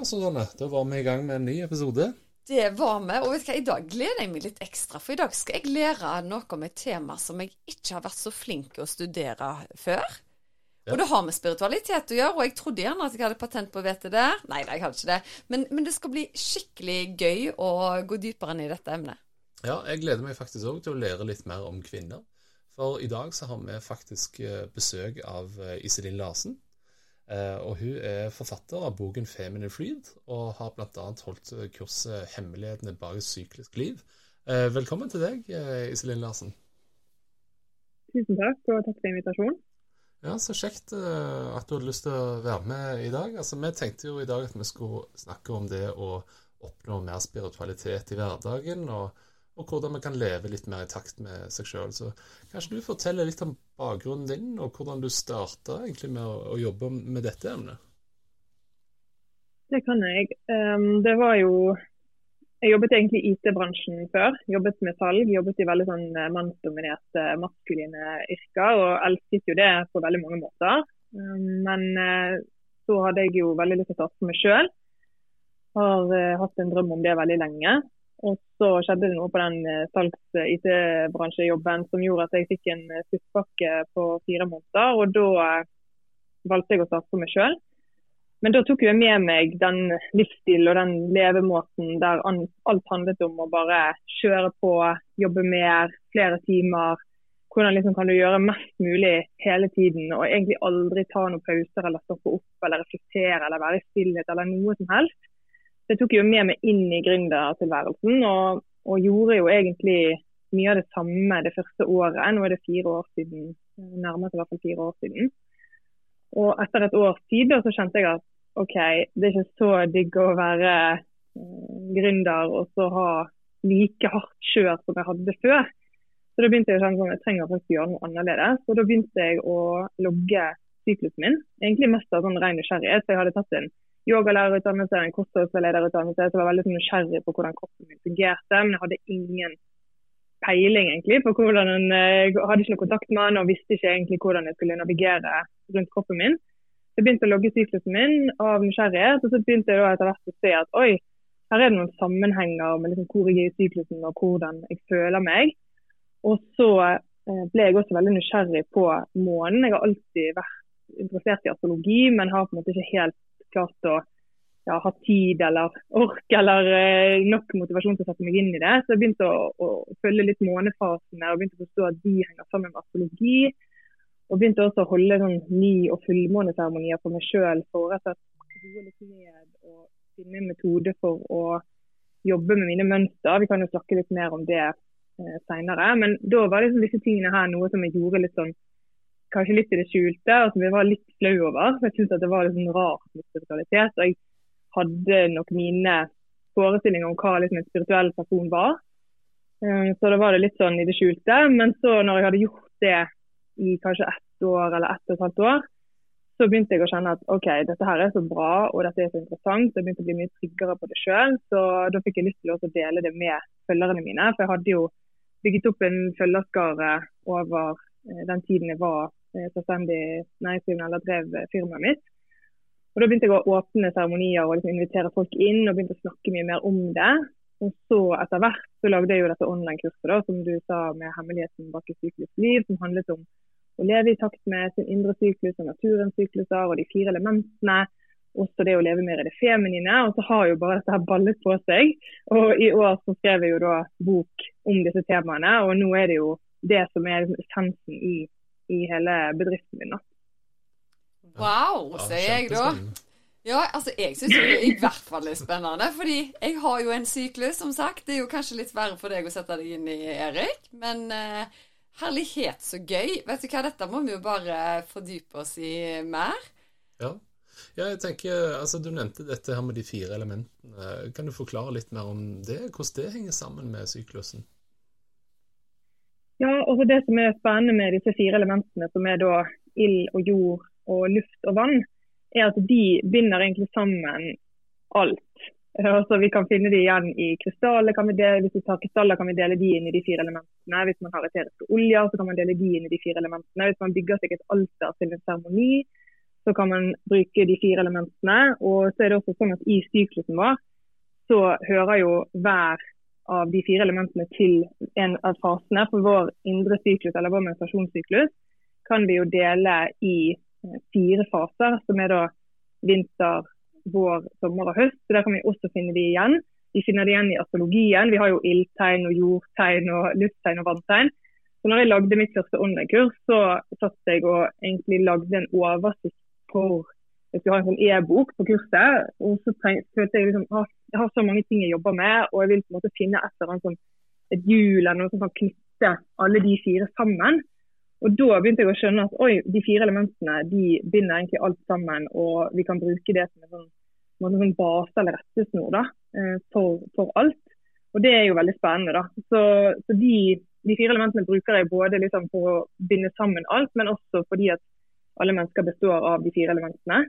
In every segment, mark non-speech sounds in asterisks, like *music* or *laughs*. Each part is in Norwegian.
Ja, Susanne, da var vi i gang med en ny episode. Det var vi, og vet du hva, i dag gleder jeg meg litt ekstra. For i dag skal jeg lære noe om et tema som jeg ikke har vært så flink til å studere før. Ja. Og det har med spiritualitet å gjøre, og jeg trodde gjerne at jeg hadde patent på å vite det. Nei, nei, jeg hadde ikke det. Men, men det skal bli skikkelig gøy å gå dypere inn i dette emnet. Ja, jeg gleder meg faktisk òg til å lære litt mer om kvinner. For i dag så har vi faktisk eh, besøk av eh, Iselin Larsen. Eh, Og hun er forfatter av boken 'Feminine Freed', og har bl.a. holdt eh, kurset 'Hemmelighetene bak syklisk liv'. Eh, Velkommen til deg, eh, Iselin Larsen. Tusen takk, og takk for invitasjonen. Ja, Så kjekt eh, at du hadde lyst til å være med i dag. Altså, Vi tenkte jo i dag at vi skulle snakke om det å oppnå mer spiritualitet i hverdagen, og, og hvordan vi kan leve litt mer i takt med seg sjøl. Kanskje du forteller litt om bakgrunnen din, og hvordan du starta med å, jobbe med dette emnet? Det kan jeg. Ehm, det var jo Jeg jobbet egentlig i IT-bransjen før. Jobbet med salg. Jobbet i veldig sånn eh, mannsdominerte, maskuline yrker. Og elsket jo det på veldig mange måter. Ehm, men eh, så hadde jeg jo veldig lyst til å starte meg sjøl. Har eh, hatt en drøm om det veldig lenge. Og så skjedde det noe på den eh, salgs-IT-bransjejobben som gjorde at jeg fikk en eh, sluttpakke på fire måneder. Og da eh, valgte jeg å starte for meg sjøl. Men da tok jeg med meg den livsstilen og den levemåten der alt handlet om å bare kjøre på, jobbe mer, flere timer. Hvordan liksom kan du gjøre mest mulig hele tiden og egentlig aldri ta noen pauser eller stoppe opp eller reflektere eller være i stillhet eller noe som helst. Det tok jo med meg inn i gründertilværelsen og, og gjorde jo egentlig mye av det samme det første året. Nå er det fire år siden, nærmere seg i hvert fall fire år siden. Og etter et års tid så kjente jeg at OK, det er ikke så digg å være eh, gründer og så ha like hardt kjør som jeg hadde før. Så da begynte jeg å kjenne sånn, jeg trenger å gjøre noe annerledes. Og da begynte jeg å logge syklusen min. Egentlig mest av sånn ren nysgjerrighet. For jeg hadde tatt en yogalærerutdannelse, en kostholdslederutdannelse, så jeg var veldig sånn nysgjerrig på hvordan kroppen min fungerte. Men jeg hadde ingen peiling egentlig på hvordan den, Jeg hadde ikke noe kontakt med den og visste ikke egentlig hvordan jeg skulle navigere rundt kroppen min. Så jeg begynte å logge syklusen min av nysgjerrighet, og så begynte jeg etter hvert å se at oi, her er det noen sammenhenger med liksom hvor jeg er i syklusen og hvordan jeg føler meg. Og så eh, ble jeg også veldig nysgjerrig på månen. Jeg har alltid vært interessert i astrologi, men har på en måte ikke helt klart å ja, ha tid eller ork eller eh, nok motivasjon til å sette meg inn i det. Så jeg begynte å, å følge litt månefasene og begynte å forstå at de henger sammen med astrologi. Og begynte også å holde sånn ny- og fullmåneseremonier for meg sjøl for rett og slett roe litt ned og finne en metode for å jobbe med mine mønster. Vi kan jo snakke litt mer om det eh, seinere. Men da var liksom disse tingene her noe som jeg gjorde litt sånn kanskje litt i det skjulte, og som jeg var litt flau over. Jeg syntes at det var litt sånn rart med spiritualitet. Og jeg hadde nok mine forestillinger om hva liksom en spirituell person var. Eh, Så da var det litt sånn i det skjulte. Men så når jeg hadde gjort det i kanskje ett år eller ett og et halvt år, så begynte jeg å kjenne at OK, dette her er så bra og dette er så interessant. Jeg begynte å bli mye tryggere på det sjøl. Så da fikk jeg lyst til å dele det med følgerne mine. For jeg hadde jo bygget opp en følgerskare over eh, den tiden jeg var selvstendig næringsdrivende eller drev eh, firmaet mitt. Og Da begynte jeg å åpne seremonier og liksom invitere folk inn og begynte å snakke mye mer om det. Og så etter hvert så lagde jeg jo dette online-kurset som du sa med hemmeligheten bak et syklisk liv, som handlet om å leve i takt med sin indre syklus og naturens sykluser og de fire elementene. Også det å leve mer i det feminine. Og så har jo bare dette her ballet på seg. Og i år så skrev jeg jo da bok om disse temaene, og nå er det jo det som er essensen i, i hele bedriften min. Wow, sier jeg da. Ja, altså jeg syns det er i hvert fall litt spennende. Fordi jeg har jo en syklus, som sagt. Det er jo kanskje litt verre for deg å sette deg inn i, Erik. Men uh, herlighet, så gøy. Vet du hva, dette må vi jo bare fordype oss i mer. Ja. Ja, jeg tenker, altså Du nevnte dette her med de fire elementene. Kan du forklare litt mer om det? Hvordan det henger sammen med syklusen? Ja, altså Det som er spennende med disse fire elementene, som er da ild og jord og luft og vann, er at de binder egentlig sammen alt. *laughs* Altså, vi kan finne de igjen i krystaller. Hvis vi tar krystaller, kan vi dele de inn i de fire elementene. Hvis man har eteriske oljer, så kan man dele de inn i de fire elementene. Hvis man bygger seg et alter til en seremoni, så kan man bruke de fire elementene. Og så er det også sånn at i syklusen vår så hører jo hver av de fire elementene til en av fasene. For vår indre syklus, eller vår menstruasjonssyklus, kan vi jo dele i eh, fire faser, som er da vinter, vår, sommer og høst. Så Der kan vi også finne de igjen. Vi finner de igjen i astrologien. Vi har jo ildtegn og jordtegn og lufttegn og vanntegn. Så når jeg lagde mitt første online-kurs, så satt jeg og egentlig lagde en oversikt for hvis vi har en sånn e-bok på kurset. og så følte Jeg liksom, ah, jeg har så mange ting jeg jobber med, og jeg vil på en måte finne et eller annet sånn, et hjul eller noe som kan knytte alle de fire sammen. Og Da begynte jeg å skjønne at oi, de fire elementene de binder egentlig alt sammen. Og vi kan bruke det som en sånn, sånn base eller rettesnor da, eh, for, for, alt. Og Det er jo veldig spennende. da. Så, så de, de, fire elementene bruker jeg både liksom for å binde sammen alt, men også fordi at alle mennesker består av de fire elementene.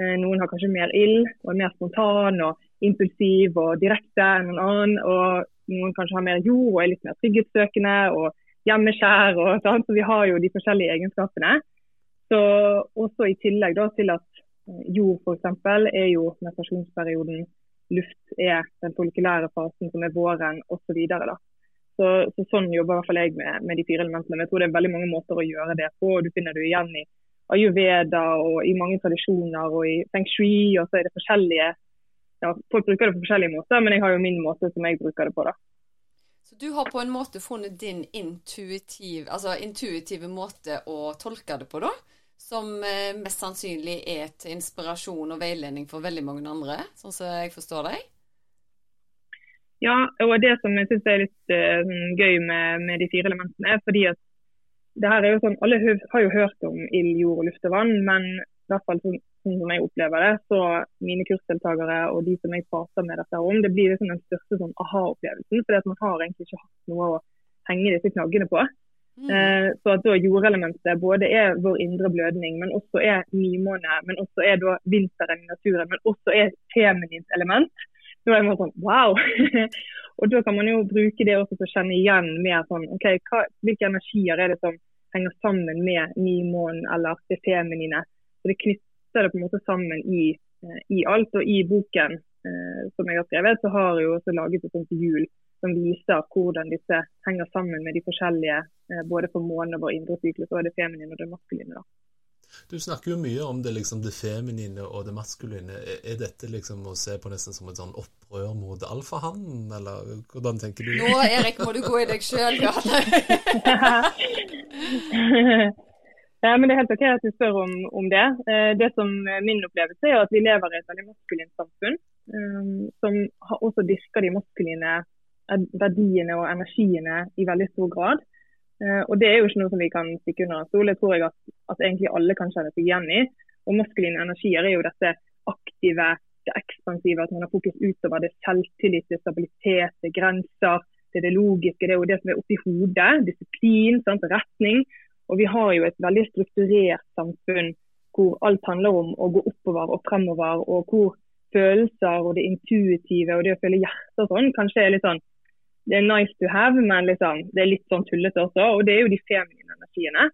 Eh, noen har kanskje mer ild og er mer spontan og impulsiv og direkte enn noen annen. Og noen kanskje har mer jord og er litt mer trygghetssøkende. og hjemmeskjær og sånn. Så vi har jo de forskjellige egenskapene. Så også i tillegg da, til at eh, jord f.eks. er jo menstruasjonsperioden, luft er den folikulære fasen som er våren osv. Så, så, så sånn jobber i hvert fall jeg med, med, de fire elementene. Men jeg tror det er veldig mange måter å gjøre det på. Du finner det igjen i ayurveda og i mange tradisjoner og i feng shui. og så er det forskjellige ja, Folk bruker det på forskjellige måter, men jeg har jo min måte som jeg bruker det på. da. Så du har på en måte funnet din intuitiv, altså intuitive måte å tolke det på, da? Som eh, mest sannsynlig er til inspirasjon og veiledning for veldig mange andre, sånn som jeg forstår deg? Ja, og det som jeg syns er litt uh, gøy med, med, de fire elementene, er fordi at det her er jo sånn, Alle har jo hørt om ild, jord, luft og vann, men i hvert fall sånn sånn som jeg opplever det, så mine kursdeltakere og de som jeg prater med dette om, det blir liksom den største sånn aha-opplevelsen. fordi at man har egentlig ikke hatt noe å henge disse knaggene på. Mm. Eh, så at da jordelementet både er vår indre blødning, men også er nymåne, men også er da vinteren i naturen, men også er feminint element. Da er man sånn wow! *laughs* og da kan man jo bruke det også til å kjenne igjen mer sånn OK, hva, hvilke energier er det som henger sammen med nymånen eller det feminine? Så det knytter setter det på en måte sammen i, eh, i alt. Og i boken eh, som jeg har skrevet, så har jeg jo også laget et sånt hjul som viser hvordan disse henger sammen med de forskjellige, eh, både for månen og indre syklus, og det feminine og det maskuline. da. Du snakker jo mye om det, liksom, det feminine og det maskuline. Er dette liksom å se på nesten som et sånn opprør mot alfahannen, eller hvordan tenker du? Nå, Erik, må du gå i deg sjøl, ja. *laughs* *laughs* *laughs* Ja, men Det er helt ok at du spør om, om det. Eh, det som Min opplevelse er at vi lever i et veldig maskulint samfunn, um, som også dyrker de maskuline verdiene og energiene i veldig stor grad. Uh, og Det er jo ikke noe som vi kan stikke under en stol. Det tror jeg at, at, egentlig alle kan kjenne seg igjen i. Og Maskuline energier er jo dette aktive, det ekspansive, at man har fokus utover det selvtillit, det stabilitet, det grenser, det er det logiske. Det er jo det som er oppi hodet. Disiplin, sant? retning. Og Vi har jo et veldig strukturert samfunn hvor alt handler om å gå oppover og fremover. og hvor følelser og det intuitive og det å føle hjertet og sånn kanskje er litt sånn det er nice to have, men liksom, det er litt sånn tullete også. Og det er jo de feminine energiene.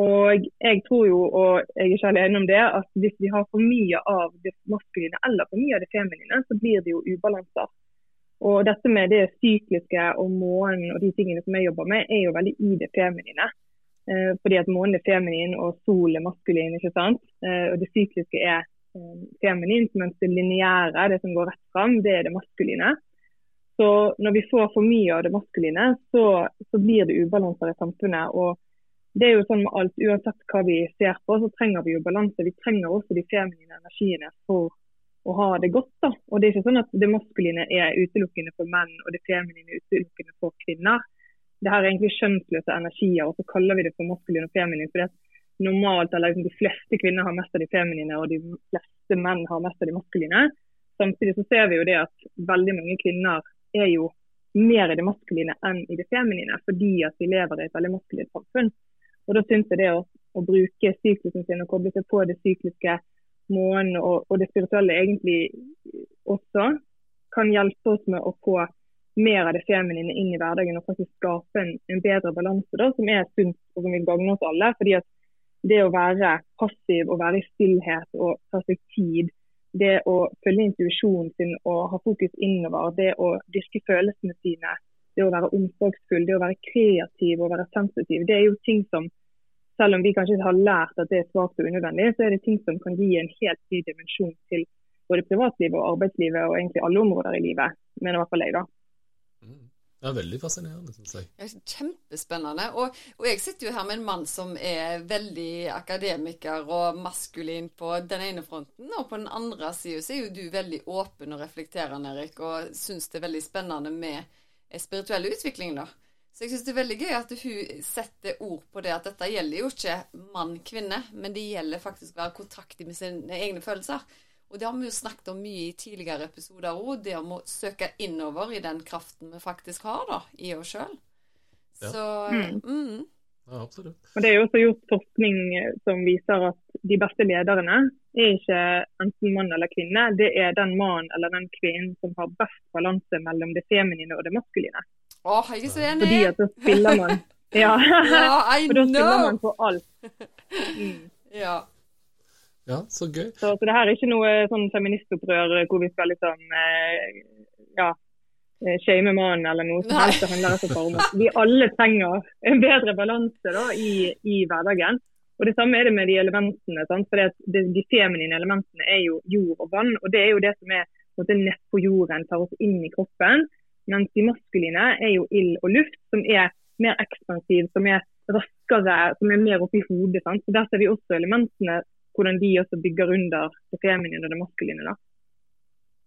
Og jeg tror jo, og jeg er ikke alene om det, at hvis vi har for mye av det maskuline eller for mye av det feminine, så blir det jo ubalanser. Og dette med det sykliske og månen og de tingene som jeg jobber med, er jo veldig i det feminine. Eh, fordi at månen er feminin og sol er maskulin. ikke sant? Eh, og Det sykliske er eh, feminint, mens det lineære, det som går rett fram, det er det maskuline. Så når vi får for mye av det maskuline, så, så blir det ubalanser i samfunnet. og det er jo sånn med alt, Uansett hva vi ser på, så trenger vi jo balanse. Vi trenger også de feminine energiene for å ha det godt. da. Og Det er ikke sånn at det maskuline er utelukkende for menn og det feminine er utelukkende for kvinner det her er egentlig kjønnsløse energier, og så kaller vi det for maskulin og feminin. For det normalt, eller liksom de fleste kvinner har mest av de feminine, og de fleste menn har mest av de maskuline. Samtidig så ser vi jo det at veldig mange kvinner er jo mer i det maskuline enn i det feminine, fordi at vi lever i et veldig maskulint samfunn. Og Da syns jeg det å, å, bruke syklusen sin og koble seg på det sykliske månen og, og, det spirituelle egentlig også, kan hjelpe oss med å få mer av det feminine inn i hverdagen og faktisk skape en, en bedre balanse da, som er sunt og som vil gagne oss alle. fordi at det å være passiv og være i stillhet og ta seg tid, det å følge intuisjonen sin og ha fokus innover, det å dyrke følelsene sine, det å være omsorgsfull, det å være kreativ og være sensitiv, det er jo ting som selv om vi kanskje har lært at det er svakt og unødvendig, så er det ting som kan gi en helt ny dimensjon til både privatlivet og arbeidslivet og egentlig alle områder i livet. Men i hvert fall jeg, da. Ja, veldig fascinerende, syns jeg. Ja, kjempespennende. Og, og, jeg sitter jo her med en mann som er veldig akademiker og maskulin på den ene fronten, og på den andre sida så er jo du veldig åpen og reflekterende, Erik, og syns det er veldig spennende med spirituell utvikling, da. Så jeg syns det er veldig gøy at hun setter ord på det at dette gjelder jo ikke mann-kvinne, men det gjelder faktisk å være kontakt med sine egne følelser. Og det har vi jo snakket om mye i tidligere episoder òg, det om å søke innover i den kraften vi faktisk har da, i oss sjøl. Ja. Så mm. Mm. Ja, absolutt. Og Det er jo også gjort forskning som viser at de beste lederne er ikke enten mann eller kvinne, det er den mannen eller den kvinnen som har best balanse mellom det feminine og det maskuline. Åh, jeg er så enig! Fordi at da spiller man *laughs* Ja, ja I *laughs* For da spiller man på alt. *laughs* Mm. Ja. Ja, så gøy. Så, så det her er ikke noe sånn feministopprør hvor vi skal liksom eh, ja, eh, shame mannen eller noe som helst. Det handler altså bare om at vi alle trenger en bedre balanse da, i, i, hverdagen. Og Det samme er det med de elementene. Sant? For det, De feminine elementene er jo jord og vann. og Det er jo det som er nedpå jorden, tar oss inn i kroppen. Mens de maskuline er jo ild og luft, som er mer ekspansiv, som er raskere, som er mer oppi hodet. Sant? Så Der ser vi også elementene hvordan de også bygger under det feminine og det maskuline.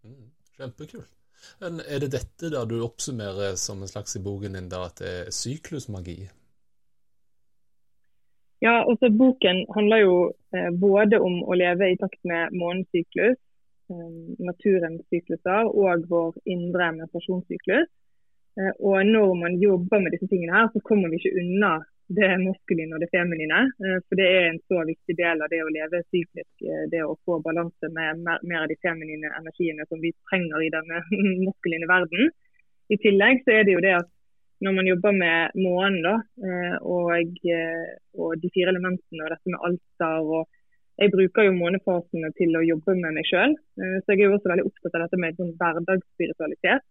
Mm, kjempekult. Men er det dette da du oppsummerer som en slags i boken din, da, at det er syklusmagi? Ja, også boken handler jo eh, både om å leve i takt med månens syklus, eh, naturens sykluser og vår indre menstruasjonssyklus. Eh, og når man jobber med disse tingene her, så kommer vi ikke unna det maskuline og det feminine. Eh, for det er en så viktig del av det å leve syklisk, eh, det å få balanse med mer av de feminine energiene som vi trenger i denne *laughs* maskuline verden. I tillegg så er det jo det at når man jobber med månen da, eh, og, og, de fire elementene og dette med alter og Jeg bruker jo månefasene til å jobbe med meg sjøl. Så jeg er jo også veldig opptatt av dette med sånn hverdagsspiritualitet.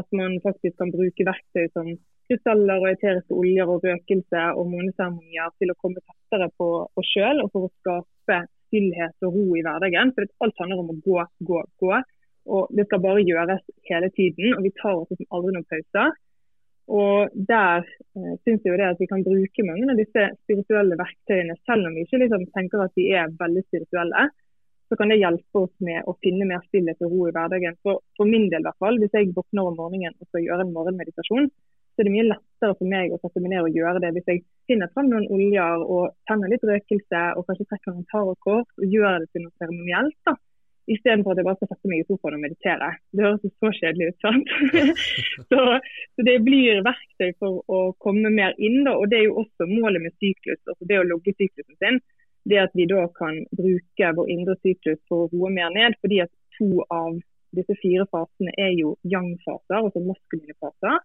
At man faktisk kan bruke verktøy som krystaller og eteriske oljer og røkelse og måneseremonier til å komme tettere på oss sjøl og for å skape stillhet og ro i hverdagen. For alt handler om å gå, gå, gå. Og det skal bare gjøres hele tiden, og vi tar oss liksom aldri noen pauser. Og der eh, syns jeg det at vi kan bruke mange av disse spirituelle verktøyene, selv om vi ikke liksom tenker at de er veldig spirituelle. Så kan det hjelpe oss med å finne mer stillhet og ro i hverdagen. For, for min del, i hvert fall, hvis jeg våkner om morgenen og skal gjøre en morgenmeditasjon, så er det mye lettere for meg å sette meg ned og gjøre det hvis jeg finner frem noen oljer og tenner litt røkelse og kanskje trekker noen tarotkort og gjør det til noe seremonielt. da. Istedenfor at jeg bare skal sette meg i sofaen og meditere. Det høres jo så kjedelig ut, sant. *laughs* så, så, det blir verktøy for å komme mer inn, da. Og det er jo også målet med syklus, altså det å logge syklusen sin. Det at vi da kan bruke vår indre syklus for å roe mer ned. Fordi at to av disse fire fasene er jo yang-faser, altså maskuline faser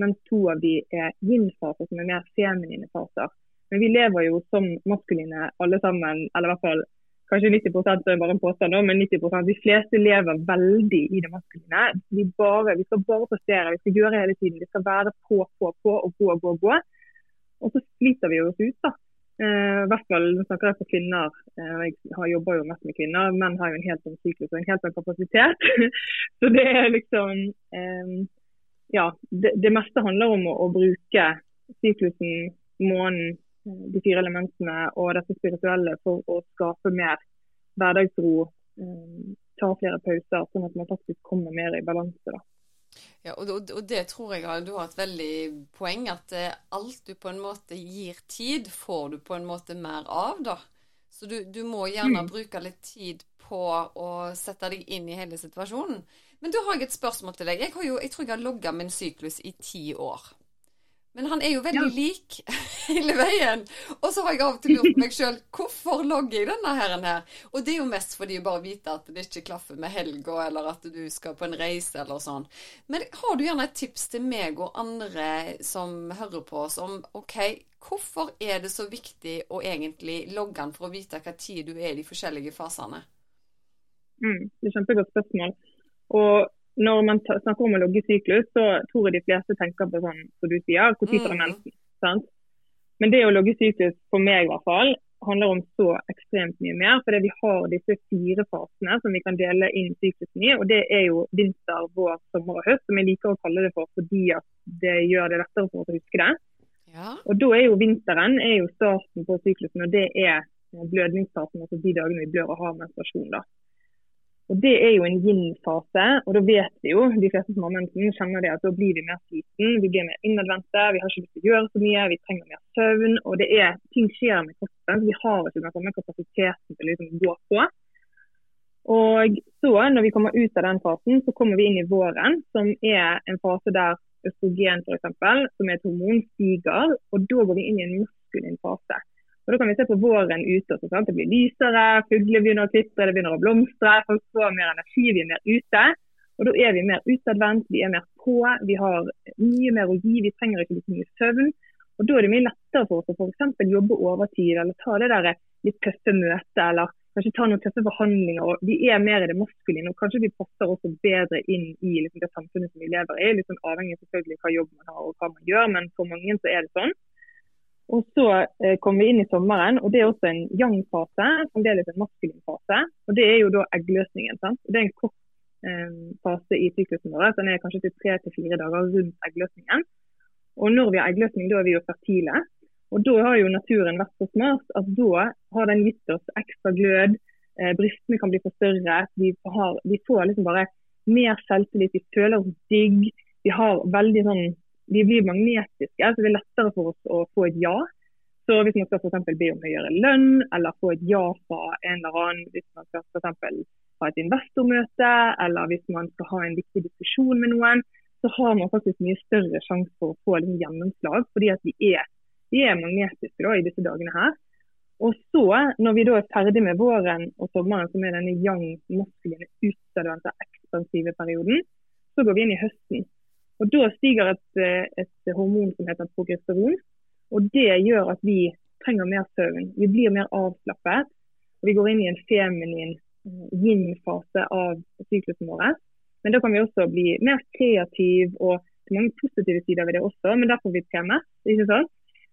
mens to av de er yin-faser, som er mer feminine faser. Men vi lever jo som maskuline alle sammen, eller i hvert fall kanskje 90 er bare en påstand, men 90% de fleste lever veldig i det maskuline. Vi, bare, vi skal bare prestere, vi skal gjøre hele tiden. Vi skal være på, på, på og gå, gå, gå. Og så sliter vi oss ut, da. Eh, hvert fall nå snakker jeg for kvinner. Eh, jeg jobber jo mest med kvinner. Menn har jo en helt annen syklus og en helt annen kapasitet. *laughs* så det er liksom eh, ja, det, det, meste handler om å, å, bruke syklusen, månen, eh, de fire elementene og dette spirituelle for å skape mer hverdagsro. Um, ta flere pauser, sånn at man faktisk kommer mer i balanse. da. Ja, og, og, det tror jeg du har et veldig poeng, at eh, alt du på en måte gir tid, får du på en måte mer av, da. Så du, du må gjerne mm. bruke litt tid på å sette deg inn i hele situasjonen. Men da har jeg et spørsmål til deg. Jeg, jo, jeg tror jeg har logga min syklus i ti år. Men han er jo veldig ja. lik *laughs* hele veien. Og så har jeg av og til lurt på meg sjøl hvorfor logger jeg denne her, her? Og det er jo mest fordi jeg bare vite at det ikke klaffer med helga, eller at du skal på en reise eller sånn. Men har du gjerne et tips til meg og andre som hører på oss om OK, hvorfor er det så viktig å egentlig logge den for å vite hva tid du er i de forskjellige fasene? Mm, det er kjempegodt spørsmål. Og når man snakker om å logge syklus, så tror jeg de fleste tenker på sånn som du sier, når tar du mensen? Sant? Men det å logge syklus, for meg i hvert fall, handler om så ekstremt mye mer. Fordi vi har disse fire fasene som vi kan dele inn syklusen i. Og det er jo vinter, vår, sommer og høst, som jeg liker å kalle det for fordi at det gjør det lettere for oss å huske det. Ja. Og da er jo vinteren er jo starten på syklusen, og det er blødningsfasen, altså de dagene vi blør og har menstruasjon. da. Og Det er jo en yin-fase, og da vet vi jo, de fleste som har mensen, kjenner det at da blir vi mer sliten, vi blir mer innadvendte, vi har ikke lyst til å gjøre så mye, vi trenger mer søvn. og det er, Ting skjer med kroppen, vi har ikke den samme kapasiteten til å liksom gå på. Og så, når vi kommer ut av den fasen, så kommer vi inn i våren, som er en fase der østrogen f.eks., som er et hormon, stiger. Og da går vi inn i en maskulin fase. Og Da kan vi se på våren ute. Også, sant? Det blir lysere, fugler begynner å kvitre, det begynner å blomstre. Folk får mer energi, vi er mer ute. Og Da er vi mer utadvendt, vi er mer på, vi har mye mer å gi. Vi trenger ikke like mye søvn. Og Da er det mye lettere for oss å f.eks. jobbe overtid eller ta det der litt tøffe møtet. eller kanskje ta noen tøffe forhandlinger. og Vi er mer i det maskuline og kanskje vi passer også bedre inn i liksom, det samfunnet som vi lever i. Litt liksom, avhengig selvfølgelig hva jobb man har og hva man gjør, men for mange så er det sånn. Og Så eh, kommer vi inn i sommeren, og det er også en yang-fase, fremdeles en maskulin fase. og Det er jo da eggløsningen. sant? Det er en kort eh, fase i syklusen vår. Den er kanskje til tre til fire dager rundt eggløsningen. Og Når vi har eggløsning, da er vi jo fertile. Og Da har jo naturen vært så smart at da har den gitt oss ekstra glød. Eh, brystene kan bli for større. Vi, har, vi får liksom bare mer selvtillit. Vi føler oss digg. Vi har veldig sånn de blir magnetiske, så det er lettere for oss å få et ja. Så Hvis man skal for be om høyere lønn, eller få et ja fra en eller annen, hvis man skal for ha et investormøte, eller hvis man skal ha en viktig diskusjon med noen, så har man faktisk mye større sjanse for å få liksom gjennomslag, fordi at vi er, vi er magnetiske da, i disse dagene her. Og så, når vi da er ferdig med våren og sommeren, som er denne yang, maskuline, utadvendte, ekspansive perioden, så går vi inn i høsten. Og Da stiger et, eh, et, hormon som heter progesteron. og Det gjør at vi trenger mer søvn. Vi blir mer avslappet. og Vi går inn i en feminin eh, yin-fase av syklusen vår. Men da kan vi også bli mer kreativ, og det er mange positive sider ved det også. Men derfor vi PMS. ikke sant?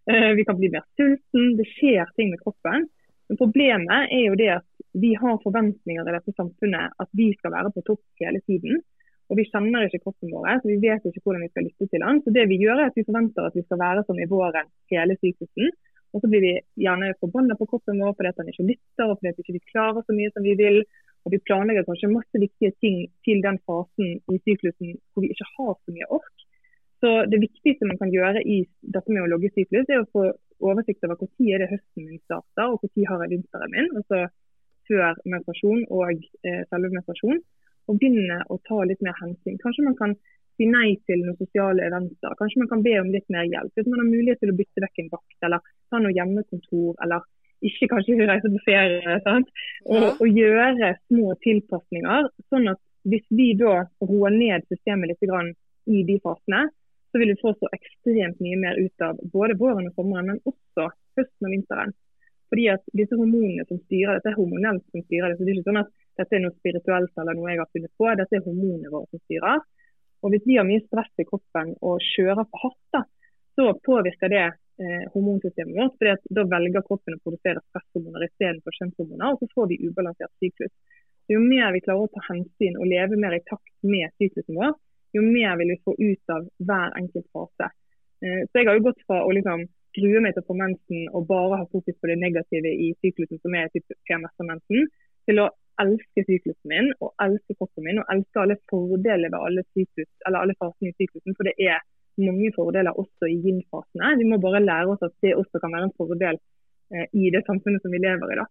Eh, vi kan bli mer sulten. Det skjer ting med kroppen. Men Problemet er jo det at vi har forventninger i dette samfunnet at vi skal være på topp hele tiden. Og Vi kjenner ikke kroppen vår, så vi vet ikke hvordan vi skal lytte til den. Så det Vi gjør er at vi forventer at vi skal være som i våren hele syklusen. Og så blir vi gjerne forbanna på kroppen vår fordi at den ikke lytter og fordi at vi ikke klarer så mye som vi vil. Og Vi planlegger kanskje masse viktige ting til den fasen i syklusen hvor vi ikke har så mye ork. Så Det viktigste man kan gjøre i dette med å logge syklus, er å få oversikt over når er det høsten min starter og når har jeg vinteren min. altså Før menstruasjon og eh, selve menstruasjon og begynne å ta litt mer hensyn. Kanskje man kan si nei til noen sosiale eventer. Kanskje man kan be om litt mer hjelp. Hvis man har mulighet til å bytte vekk en vakt, eller ta noe hjemmekontor, eller ikke kanskje *laughs* reise på ferie. Sant? Og, ja. og gjøre små tilpasninger. sånn at hvis vi da roer ned systemet litt i de fasene, så vil vi få så ekstremt mye mer ut av både våren og sommeren, men også høsten og vinteren. Fordi at disse hormonene som styrer dette, er hormonelt som styrer det. så det er ikke sånn at dette er noe spirituelt eller noe jeg har funnet på. Dette er hormonene våre som styrer. Og Hvis vi har mye stress i kroppen og kjører for hardt, så påvirker det eh, hormonsystemet vårt. fordi Da velger kroppen å produsere stresshormoner istedenfor kjønnshormoner, og så får vi ubalansert syklus. Så jo mer vi klarer å ta hensyn og leve mer i takt med syklusen vår, jo mer vil vi få ut av hver enkelt fase. Eh, så Jeg har jo gått fra å liksom grue meg til å få mensen og bare ha fokus på det negative i syklusen, som er PMS-mensen, til å elsker syklusen min og elsker kroppen min og elsker alle fordeler ved alle, syklus, alle fasene i syklusen. For det er mange fordeler også i yin-fasene. Vi må bare lære oss at det også kan være en fordel eh, i det samfunnet som vi lever i. da.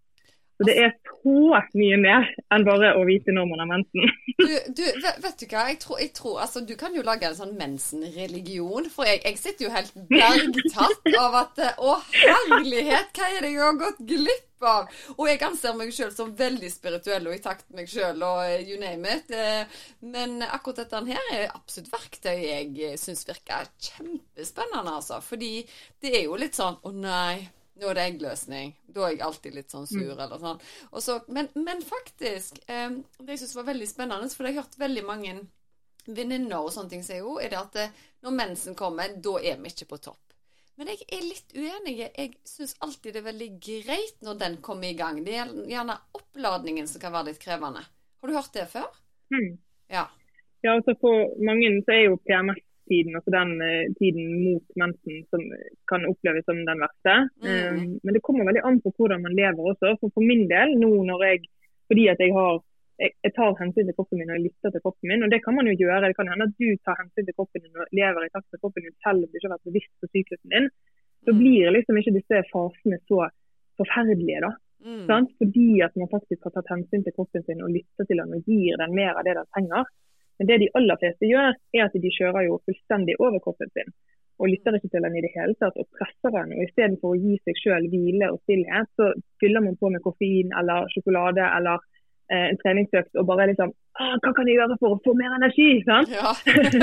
Så det er så mye mer enn bare å vite når man har mensen. du, du, vet du hva, jeg tror, jeg tror, altså, Du kan jo lage en sånn mensenreligion. For jeg, jeg sitter jo helt bergtatt av at Å, herlighet, hva er det jeg har gått glipp av? Og jeg anser meg sjøl som veldig spirituell og i takt med meg sjøl og eh, you name it. Eh, men akkurat dette her er absolutt verktøy jeg syns virker kjempespennende, altså. Fordi det er jo litt sånn Å nei nå er det eggløsning. Da er jeg alltid litt sånn sur, mm. eller sånn. Så, men, men, faktisk, eh, det jeg syns var veldig spennende, for jeg har hørt veldig mange venninner og sånne ting si jo, er det at det, når mensen kommer, da er vi ikke på topp. Men jeg er litt uenig. Jeg syns alltid det er veldig greit når den kommer i gang. Det er gjerne oppladningen som kan være litt krevende. Har du hørt det før? Mm. Ja. ja, altså for mange så er jo PMS tiden, altså den uh, tiden mot mensen som kan oppleves som den verste. Mm. Um, men det kommer veldig an på hvordan man lever også. For, for min del, nå når jeg fordi at jeg har jeg, jeg tar hensyn til kroppen min og lytter til kroppen min. og Det kan man jo gjøre. Det kan hende at du tar hensyn til kroppen din og lever i takt med kroppen din selv om du ikke har vært bevisst på syklusen din. Så mm. blir liksom ikke disse fasene så forferdelige. da. Mm. Fordi at man faktisk har tatt hensyn til kroppen sin og lytter til den og gir den mer av det den trenger. Men det de aller fleste gjør, er at de kjører jo fullstendig over kroppen sin. Og lytter ikke til den i det hele tatt og presser den. Og Istedenfor å gi seg selv hvile og stillhet, så fyller man på med koffein eller sjokolade eller eh, en treningsøkt og bare liksom Hva kan jeg gjøre for å få mer energi? sant? Ja.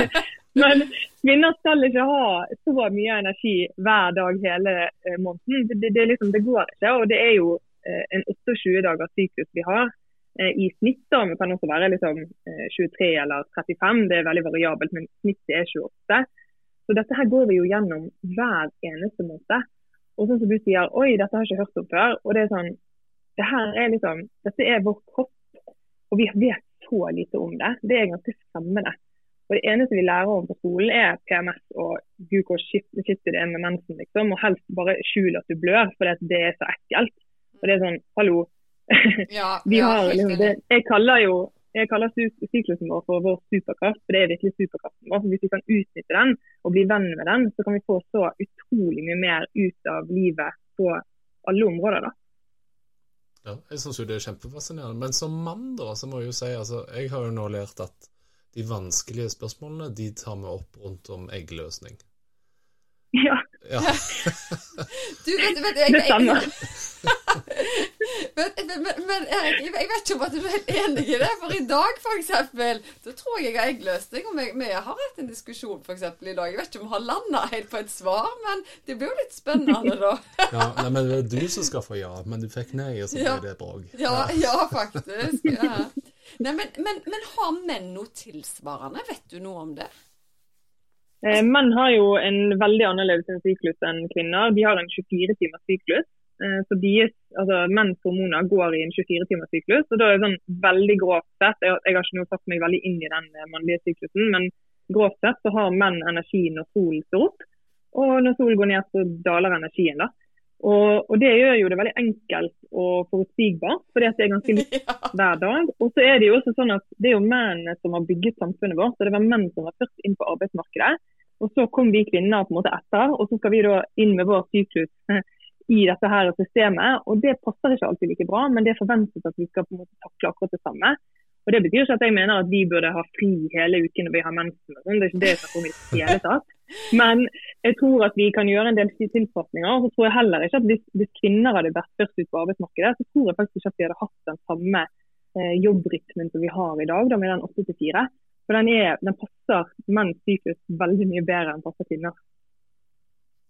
*laughs* Men kvinner skal ikke ha så mye energi hver dag hele eh, måneden. Det, det, det, liksom, det, går ikke. Og det er jo eh, en 28 dagers syklus vi har. Eh, i snitt. da, Det kan også være liksom, 23 eh, eller 35, det er veldig variabelt, men snittet er 28. Så dette her går vi jo gjennom hver eneste måned. Og sånn som du sier, oi, dette har jeg ikke hørt om før. og det er sånn, det her er liksom, Dette er vår kropp, og vi vet så lite om det. Det er ganske skremmende. Og Det eneste vi lærer om på skolen er PMS og gud hvor skitt det er med mensen. liksom, Og helst bare skjul at du blør, for det er så ekkelt. Og det er sånn, hallo, *laughs* Ja, har, liksom, det, jeg kaller jo jeg kaller syklusen vår for vår superkraft, for det er virkelig superkraften vår. Hvis vi kan utnytte den og bli venn med den, så kan vi få så utrolig mye mer ut av livet på alle områder. da. Ja, jeg syns jo det er kjempefascinerende. Men som mann, da, så må jeg jo si altså, jeg har jo nå lært at de vanskelige spørsmålene de tar vi opp rundt om eggløsning. *laughs* Ja. ja. *laughs* du, vet, vet, jeg, det samme. Men, men, men Erik, jeg vet ikke om at du er helt enig i det. For i dag, f.eks., så tror jeg jeg har eggløsning. Og vi, har hatt en diskusjon for eksempel, i dag. Jeg vet ikke om vi har landa helt på et svar, men det blir jo litt spennende, da. *laughs* ja, nei, men Det er du som skal få ja, men du fikk nei, og så ble det bråk. Ja, ja, faktisk. Ja. Nei, men, men, men har menn noe tilsvarende? Vet du noe om det? Eh, menn har jo en veldig annerledes syklus enn kvinner. De har en 24 timers syklus. Eh, så bies, altså Menns hormoner går i en 24 timers syklus. og da er det sånn veldig grovt sett, jeg, jeg har ikke noe satt meg veldig inn i den eh, mannlige syklusen, men grovt sett så har menn energi når solen står opp. Og når solen går ned, så daler energien. da. Og, og, Det gjør jo det veldig enkelt og forutsigbart, fordi at det er ganske likt *laughs* hver dag. Og så er Det jo også sånn at det er jo mennene som har bygget samfunnet vårt. så Det var menn som var først inn på arbeidsmarkedet. Og Så kom vi kvinner på en måte etter, og så skal vi da inn med vår syklus *laughs* i dette her systemet. og Det passer ikke alltid like bra, men det forventes at vi skal på en måte takle akkurat det samme. Og Det betyr ikke at jeg mener at vi burde ha fri hele uken når vi har mensen. Sånn. Det er ikke det jeg snakker om i det hele tatt. Men jeg tror at vi kan gjøre en del tilpasninger. Og så tror jeg heller ikke at hvis, hvis kvinner hadde vært først ut på arbeidsmarkedet, så tror jeg faktisk ikke at vi hadde hatt den samme eh, jobbrytmen som vi har i dag, da, med den 8 til 4. For den, er, den passer menns syklus veldig mye bedre enn passer kvinner.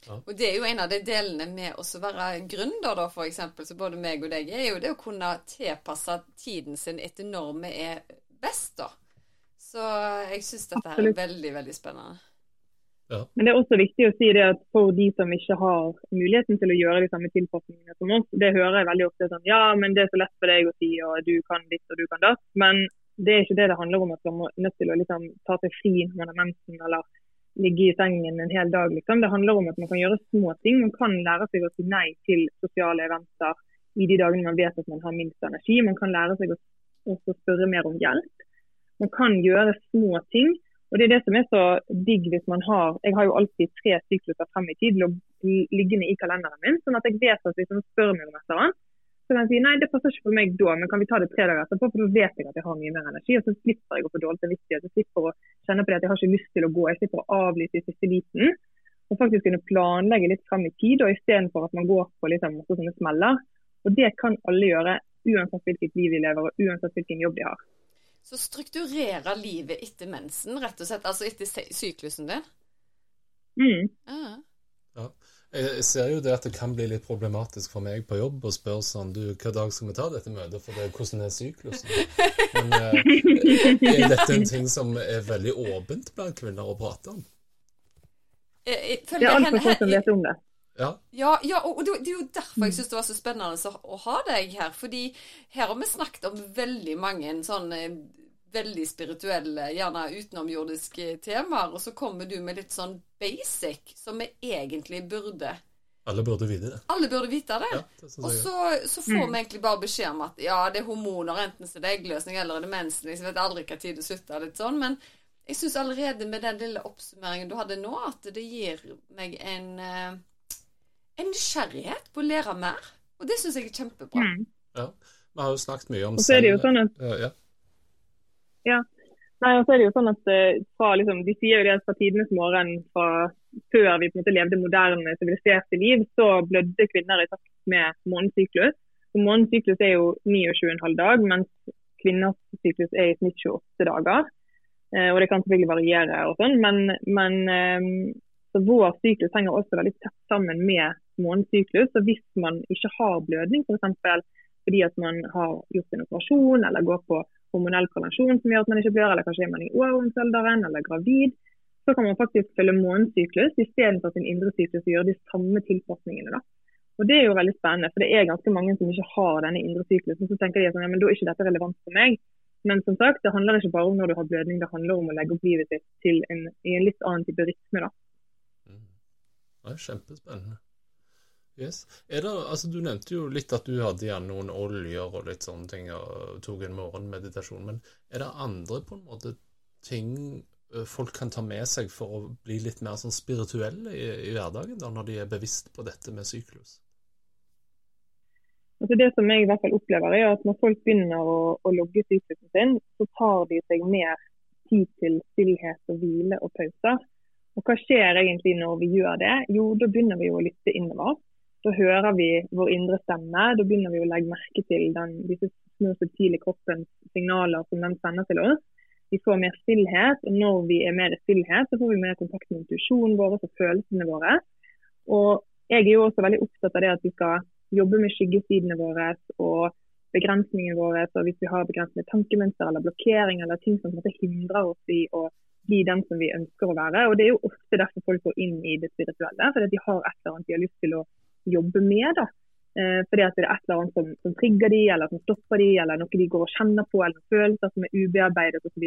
Ja. Og Det er jo en av de delene med å være gründer, da, f.eks., så både meg og deg, er jo det å kunne tilpasse tiden sin etter når vi er best. da. Så jeg syns dette her er veldig, veldig spennende. Ja. Men det er også viktig å si det at for de som ikke har muligheten til å gjøre de samme tilpasningene som oss, det hører jeg veldig ofte sånn ja, men det er så lett for deg å si og du kan ditt og du kan datt. Men det er ikke det det handler om at man er nødt til å liksom, ta seg fri når man har mensen eller ligge i sengen en hel dag. Liksom. Det handler om at man kan gjøre små ting. Man kan lære seg å si nei til sosiale eventer i de dagene man vet at man har minst energi. Man kan lære seg å spørre mer om hjelp. Man kan gjøre små ting. Og Det er det som er så digg hvis man har Jeg har jo alltid tre sykluser frem i tid liggende i kalenderen min, sånn at jeg vet at hvis noen spør meg om et eller annet, så kan jeg si nei, det passer ikke for meg da, men kan vi ta det tre dager etterpå, for da vet jeg at jeg har mye mer energi. Og så slipper jeg å få dårlig samvittighet. Jeg slipper å kjenne på det at jeg har ikke lyst til å gå. Jeg slipper å avlyse i siste liten. Og faktisk kunne planlegge litt frem i tid, og istedenfor at man går på liksom, masse sånne smeller. Og det kan alle gjøre, uansett hvilket liv de lever og uansett hvilken jobb de har. Så strukturere livet etter mensen, rett og slett, altså etter syklusen din? Mm. Ah. Ja. Jeg ser jo det at det kan bli litt problematisk for meg på jobb å spørre sånn du, hva dag skal vi ta dette møtet, for det, hvordan er syklusen? Men eh, er *laughs* dette en ting som er veldig åpent blant kvinner å prate om? Eh, det er altfor få som vet om det. Ja, ja, ja og det, er jo derfor jeg syns det var så spennende å ha deg her. Fordi her har vi snakket om veldig mange sånne veldig spirituelle, gjerne utenomjordiske temaer, og så kommer du med litt sånn basic, som vi egentlig burde alle burde vite det. Alle burde vite det. Ja, det og så, så, får vi egentlig bare beskjed om at ja, det er hormoner, enten så det er eggløsning eller er det mensen. Jeg vet aldri hva tid det slutter, litt sånn. Men jeg syns allerede med den lille oppsummeringen du hadde nå, at det gir meg en, eh, en nysgjerrighet på å lære mer. Og det syns jeg er kjempebra. Mm. Ja. Vi har jo snakket mye om Og så er det jo sånn at ja. Ja. Nei, og så er det jo sånn at eh, fra, liksom, De sier jo det fra tidenes morgen, fra før vi på en måte levde moderne, siviliserte liv, så blødde kvinner i takt med månedssyklus. Månens syklus er jo 29,5 dag, mens kvinners syklus er i snitt 28 dager. Eh, og Det kan selvfølgelig variere, og sånn, men, men eh, så vår syklus henger også veldig tett sammen med månedssyklus. Så hvis man ikke har blødning, f.eks. fordi at man har gjort en operasjon eller går på hormonell prevensjon som gjør at man ikke blør, eller kanskje er man i overgangsalderen eller gravid, så kan man faktisk følge månedssyklus istedenfor sin indre syklus og gjøre de samme tilpasningene. da. Og Det er jo veldig spennende, for det er ganske mange som ikke har denne indre syklusen. Så tenker de at ja, men da er ikke dette relevant for meg. Men som sagt, det handler ikke bare om når du har blødning, det handler om å legge opp livet sitt til en, i en litt annen type rytme. da. Mm. Det er kjempespennende. Yes. Det, altså, du nevnte jo litt at du hadde igjen noen oljer og litt sånne ting, og tok en morgenmeditasjon. Men er det andre på en måte ting folk kan ta med seg for å bli litt mer sånn spirituelle i, i hverdagen, da, når de er bevisst på dette med syklus? Altså det som jeg i hvert fall opplever er at Når folk begynner å, å logge syklusen sin, så tar de seg mer tid til stillhet og hvile og pauser. Og Hva skjer egentlig når vi gjør det? Jo, da begynner vi å lytte innover. Da hører vi vår indre stemme. Da begynner vi å legge merke til den, disse små subtile kroppens signaler som den sender til oss. Vi får mer stillhet, og når vi er mer i stillhet, så får vi mer kontakt med intuisjonen vår og følelsene våre. Og jeg er jo også veldig opptatt av det at vi skal jobbe med skyggesidene våre og begrensningene våre. Så hvis vi har begrensende tankemønster eller blokkering eller ting som hindrer oss i å bli den som vi ønsker å være. Og Det er jo ofte derfor folk går inn i det spirituelle, fordi de har et eller annet de har lyst til å jobbe med. da. Eh, fordi at det er et eller annet som, som trigger de, eller som stopper de, eller noe de går og kjenner på, eller følelser som er ubearbeidet osv.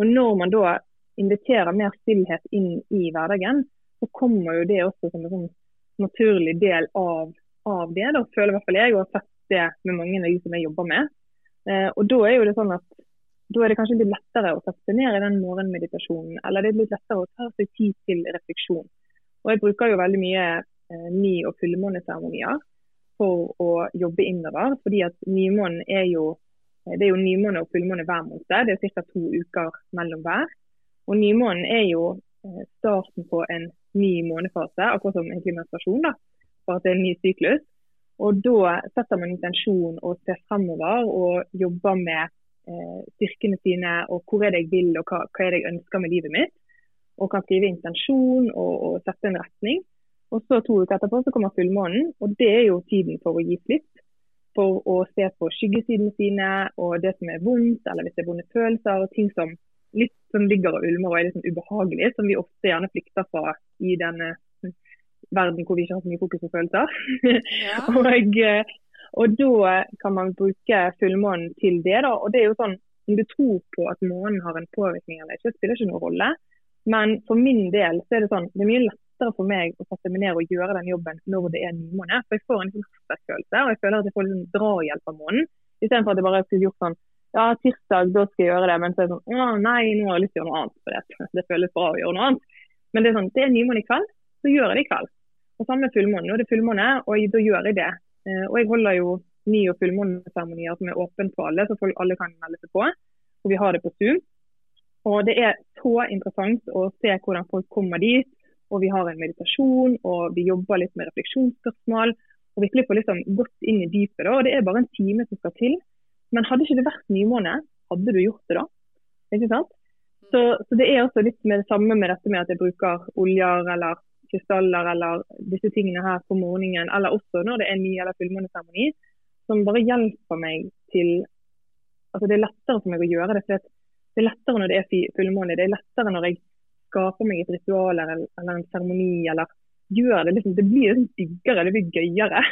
Og, når man da inviterer mer stillhet inn i hverdagen, så kommer jo det også som en sånn naturlig del av, av det. Da føler i hvert fall jeg, og har sett det med mange av de som jeg jobber med. Eh, og da er jo det sånn at da er det kanskje litt lettere å sette ned i den morgenmeditasjonen, eller det er litt lettere å ta seg tid til refleksjon. Og Jeg bruker jo veldig mye ny- og fullmåneseremonier for å jobbe innover. fordi at nymånen er jo eh, det er jo nymåne og fullmåne hver måned. Det er ca. to uker mellom hver. Og Nymånen er jo eh, starten på en ny månefase, akkurat som egentlig menstruasjon. da, for at det er en ny syklus. Og Da setter man intensjon og ser fremover og jobber med eh, styrkene sine og hvor er det jeg vil og hva, hva er det jeg ønsker med livet mitt. Og kan skrive intensjon og, og sette en retning. Og så To uker etterpå så kommer fullmånen, og det er jo tiden for å gi slipp. For å se på skyggesidene sine og det som er vondt, eller hvis det er vonde følelser. og ting som litt som ligger og ulmer og er litt sånn ubehagelig, som vi ofte gjerne flykter fra i denne verden hvor vi ikke har så mye fokus på følelser. Ja. *laughs* og, eh, og, da kan man bruke fullmånen til det. da, og det er jo sånn, Om du tror på at månen har en påvirkning eller ikke, spiller ikke noen rolle. Men for min del så er det sånn, det er mye lettere for meg å sette meg ned og gjøre den jobben når det er nymåne. For jeg får en sånn følelse, og jeg føler at jeg får liksom drahjelp av månen Istedenfor at jeg bare skulle gjort sånn ja, tirsdag, da skal jeg gjøre det. Men så er det sånn å nei, nå har jeg lyst til å gjøre noe annet. For det, det føles bra å gjøre noe annet. Men det er sånn, det er nymåne i kveld, så gjør jeg det i kveld. Og samme fullmåne. Nå er det fullmåne, og da gjør jeg det. Eh, og jeg holder jo ny- og fullmåneseremonier som er åpne for alle, så alle kan melde seg på. Og vi har det på Zoom. Og det er så interessant å se hvordan folk kommer dit. Og vi har en meditasjon, og vi jobber litt med refleksjonsspørsmål. Og virkelig får liksom gått inn i dypet. da, og Det er bare en time som skal til. Men hadde ikke det vært nymåne, hadde du gjort det da? Ikke sant? Så, så, det er også litt med det samme med dette med at jeg bruker oljer eller krystaller eller disse tingene her på morgenen, eller også når det er ny- eller fullmåneseremoni, som bare hjelper meg til Altså det er lettere for meg å gjøre det. for Det er lettere når det er fullmåne. Det er lettere når jeg skaper meg et ritual eller, eller en seremoni eller gjør det liksom, det blir liksom diggere, det blir gøyere.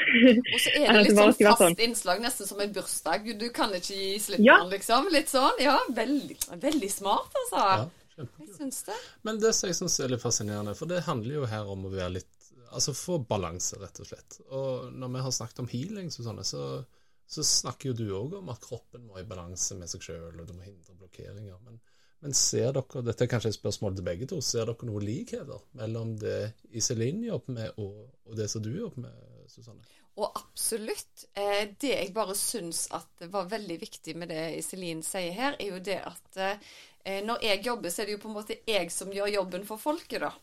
Og så er *laughs* det litt sånn fast sånn. innslag, nesten som en bursdag. Du kan ikke gi slipp på ja. liksom. Litt sånn. Ja, veldig, veldig smart, altså. Ja, jeg syns det. Men det som jeg syns er litt fascinerende, for det handler jo her om å være litt Altså få balanse, rett og slett. Og når vi har snakket om healing, så, sånne, så, så snakker jo du òg om at kroppen må i balanse med seg sjøl, og du må hindre blokkeringer. Men men ser dere, dette er kanskje et spørsmål til begge to, ser dere noen likheter mellom det Iselin jobber med og, og, det som du jobber med, Susanne? Og absolutt. Eh, det jeg bare syns at var veldig viktig med det Iselin sier her, er jo det at eh, når jeg jobber, så er det jo på en måte jeg som gjør jobben for folket, da.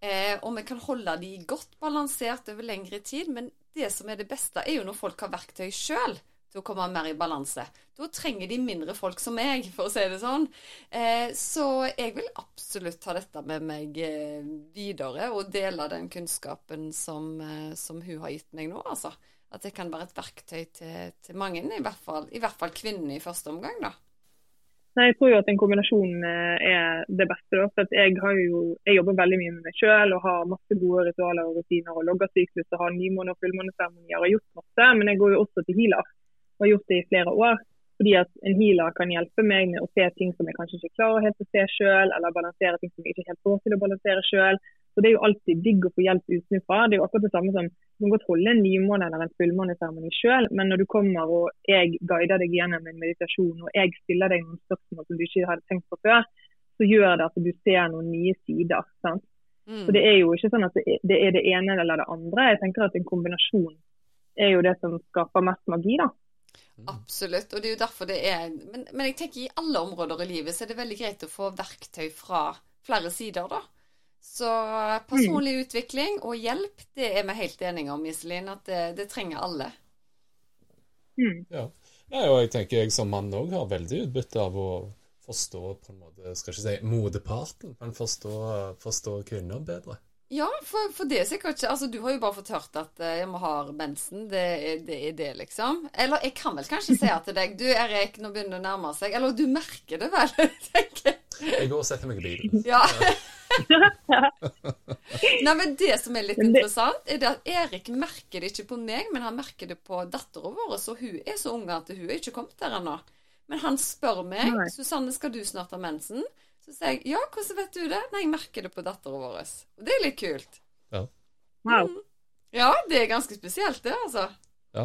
Eh, og vi kan holde de godt balansert over lengre tid, men det som er det beste, er jo når folk har verktøy sjøl til å komme mer i balanse. Da trenger de mindre folk som meg, for å si det sånn. Eh, så jeg vil absolutt ta dette med meg eh, videre og dele den kunnskapen som, eh, som, hun har gitt meg nå, altså. At det kan være et verktøy til, til mange, i hvert, fall, i fall kvinnene i første omgang, da. Nei, Jeg tror jo at en kombinasjon er det beste. For jeg, jo, jeg, jobber veldig mye med meg selv og har masse gode ritualer og rutiner og logger syklus og har nymåne- og fullmåneseremonier og har gjort masse. Men jeg går jo også til healer og har gjort det i flere år. Fordi at en healer kan hjelpe meg med å se ting som jeg kanskje ikke klarer helt å se sjøl, eller balansere ting som jeg ikke helt får til å balansere sjøl. Så Det er jo alltid digg å få hjelp utenfra. Det er jo akkurat det samme som Du kan godt holde en nymåne eller en fullmåneseremoni sjøl, men når du kommer og jeg guider deg gjennom en meditasjon og jeg stiller deg noen spørsmål som du ikke hadde tenkt på før, så gjør det at du ser noen nye sider. sant? Mm. Så Det er jo ikke sånn at det er det ene eller det andre. Jeg tenker at En kombinasjon er jo det som skaper mest magi. da. Absolutt. Og det er jo derfor det er men, men, jeg tenker i alle områder i livet så er det veldig greit å få verktøy fra flere sider, da. Så personlig mm. utvikling og hjelp, det er vi helt enige om, Iselin. At det, det trenger alle. Mm. Ja. ja. og jeg tenker jeg som mann òg har veldig utbytte av å forstå på en måte, skal ikke si modeparten, men forstå, forstå kvinner bedre. Ja, for, for, det er sikkert ikke Altså, du har jo bare fått hørt at uh, jeg må ha mensen. Det, det, er det, liksom. Eller jeg kan vel kanskje si til deg Du, Erik, nå begynner det å nærme seg. Eller du merker det vel, *laughs* tenker jeg. Jeg går og setter meg i bilen. Ja. Nei, men Det som er litt interessant, er det at Erik merker det ikke på meg, men han merker det på dattera vår. Så hun er så ung at hun er ikke kommet der ennå. Men han spør meg Nei. 'Susanne, skal du snart ha mensen?' Så sier jeg ja, hvordan vet du det? Nei, jeg merker det på datteren vår. Og det er litt kult. Ja. Wow. Mm. Ja, det er ganske spesielt, det, altså. Ja.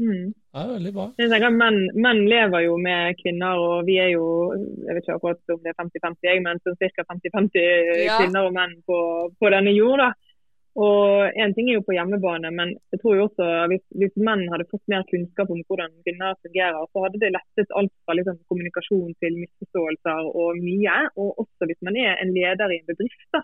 Mm. Ja, veldig bra. Jeg tenker Menn, menn, lever jo med kvinner, og vi er jo jeg vet ikke akkurat om det er 50-50, men sånn ca. 50-50 ja. kvinner og menn på, på denne jord. da. Og En ting er jo på hjemmebane, men jeg tror jo også hvis, hvis menn hadde fått mer kunnskap om hvordan kvinner fungerer, så hadde det lettet alt fra liksom, kommunikasjon til misforståelser og mye. Og også hvis man er en leder i en bedrift. da.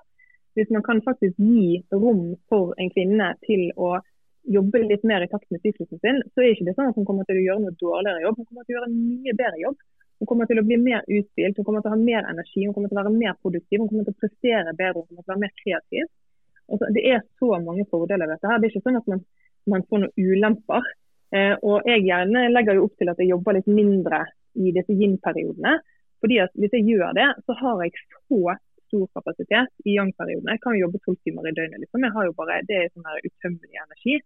Hvis man kan faktisk gi rom for en kvinne til å jobbe litt mer i takt med syklusen sin, så er ikke det sånn at hun kommer til å gjøre noe dårligere jobb. Hun kommer til å gjøre en mye bedre jobb. Hun kommer til å bli mer utspilt, hun kommer til å ha mer energi, hun kommer til å være mer produktiv, hun kommer til å prestere bedre, hun kommer til å være mer kreativ. Altså, det er så mange fordeler ved dette. her. Det er ikke sånn at man, man får noen ulemper. Eh, og Jeg gjerne legger jo opp til at jeg jobber litt mindre i disse yin-periodene. fordi at Hvis jeg gjør det, så har jeg så stor kapasitet i yang-periodene. Jeg kan jo jobbe tolv timer i døgnet. liksom. Jeg har jo bare, Det er sånn utømmelig energi.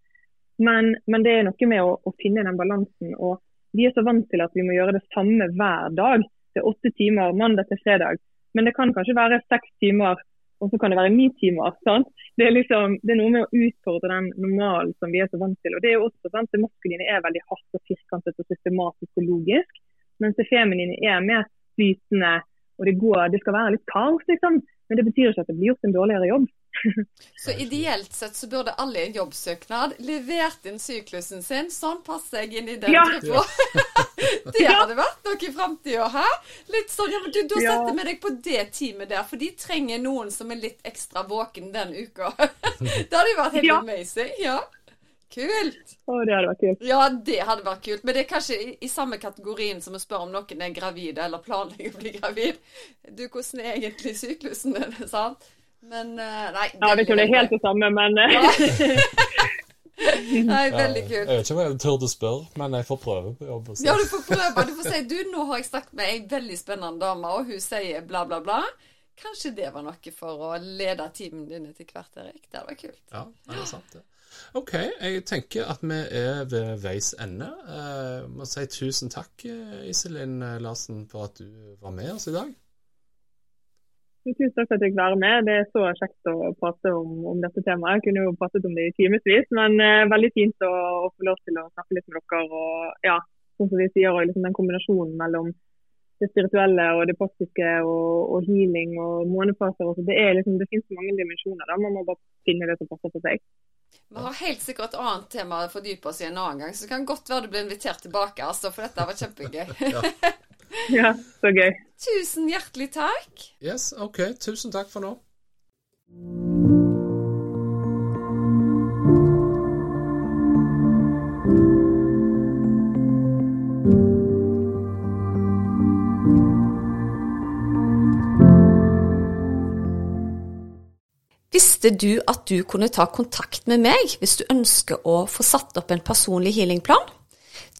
Men, men, det er noe med å, å, finne den balansen. og Vi er så vant til at vi må gjøre det samme hver dag. Det er åtte timer mandag til fredag. Men det kan kanskje være seks timer og så kan det være timer. sant? Det er, liksom, det er noe med å utfordre den normalen som vi er så vant til. og Det er jo også sant, det maskuline er veldig hardt og firkantet og systematisk og logisk, mens det feminine er mer flytende, og det, går, det skal være litt kaos, liksom. Men det betyr ikke at det blir gjort en dårligere jobb. Så ideelt sett så burde alle i en jobbsøknad levert inn syklusen sin. Sånn passer jeg inn i den Ja. gruppa. *laughs* det hadde vært noe i framtida, hæ? Litt sånn, ja, men du, da Ja. setter vi deg på det teamet der, for de trenger noen som er litt ekstra våken den uka. *laughs* det hadde jo vært helt Ja. amazing. Ja. Kult. Å, det hadde vært kult. Ja, det hadde vært kult. Men det er kanskje i, i samme kategorien som å spørre om noen er gravide eller planlegger å bli gravid. Du, hvordan er egentlig syklusen din? *laughs* sant? Men eh, nei Ja, vet ikke om det er helt det samme, men eh, *laughs* Nei, veldig kult. Jeg vet ikke om jeg å spørre, men jeg får prøve på jobb. og. Ja, du får prøve. Du får si du, nå har jeg snakket med ei veldig spennende dame, og hun sier bla, bla, bla. Kanskje det var noe for å lede teamene dine til hvert, Erik. Det hadde vært kult. Ja, det er sant det. OK, jeg tenker at vi er ved veis ende. Jeg må si tusen takk, eh, Iselin Larsen, for at du var med oss i dag. Tusen takk for at jeg fikk være med. Det er så kjekt å prate om, om dette temaet. Jeg kunne jo pratet om det i timevis, men eh, veldig fint å, å få lov til å snakke litt med dere. Og ja, sånn som vi sier, og liksom den kombinasjonen mellom det spirituelle og det praktiske og, og healing og månefaser. og Det, er liksom, det finnes mange dimensjoner. da, Man må bare finne det som passer for seg. Vi har helt sikkert et annet tema å fordype oss i en annen gang, så det kan godt være du blir invitert tilbake, altså, for dette var kjempegøy. *laughs* Ja, *laughs* så gøy. Tusen hjertelig takk. Yes, OK. Tusen takk for nå. Visste du at du kunne ta kontakt med meg hvis du ønsker å få satt opp en personlig healingplan?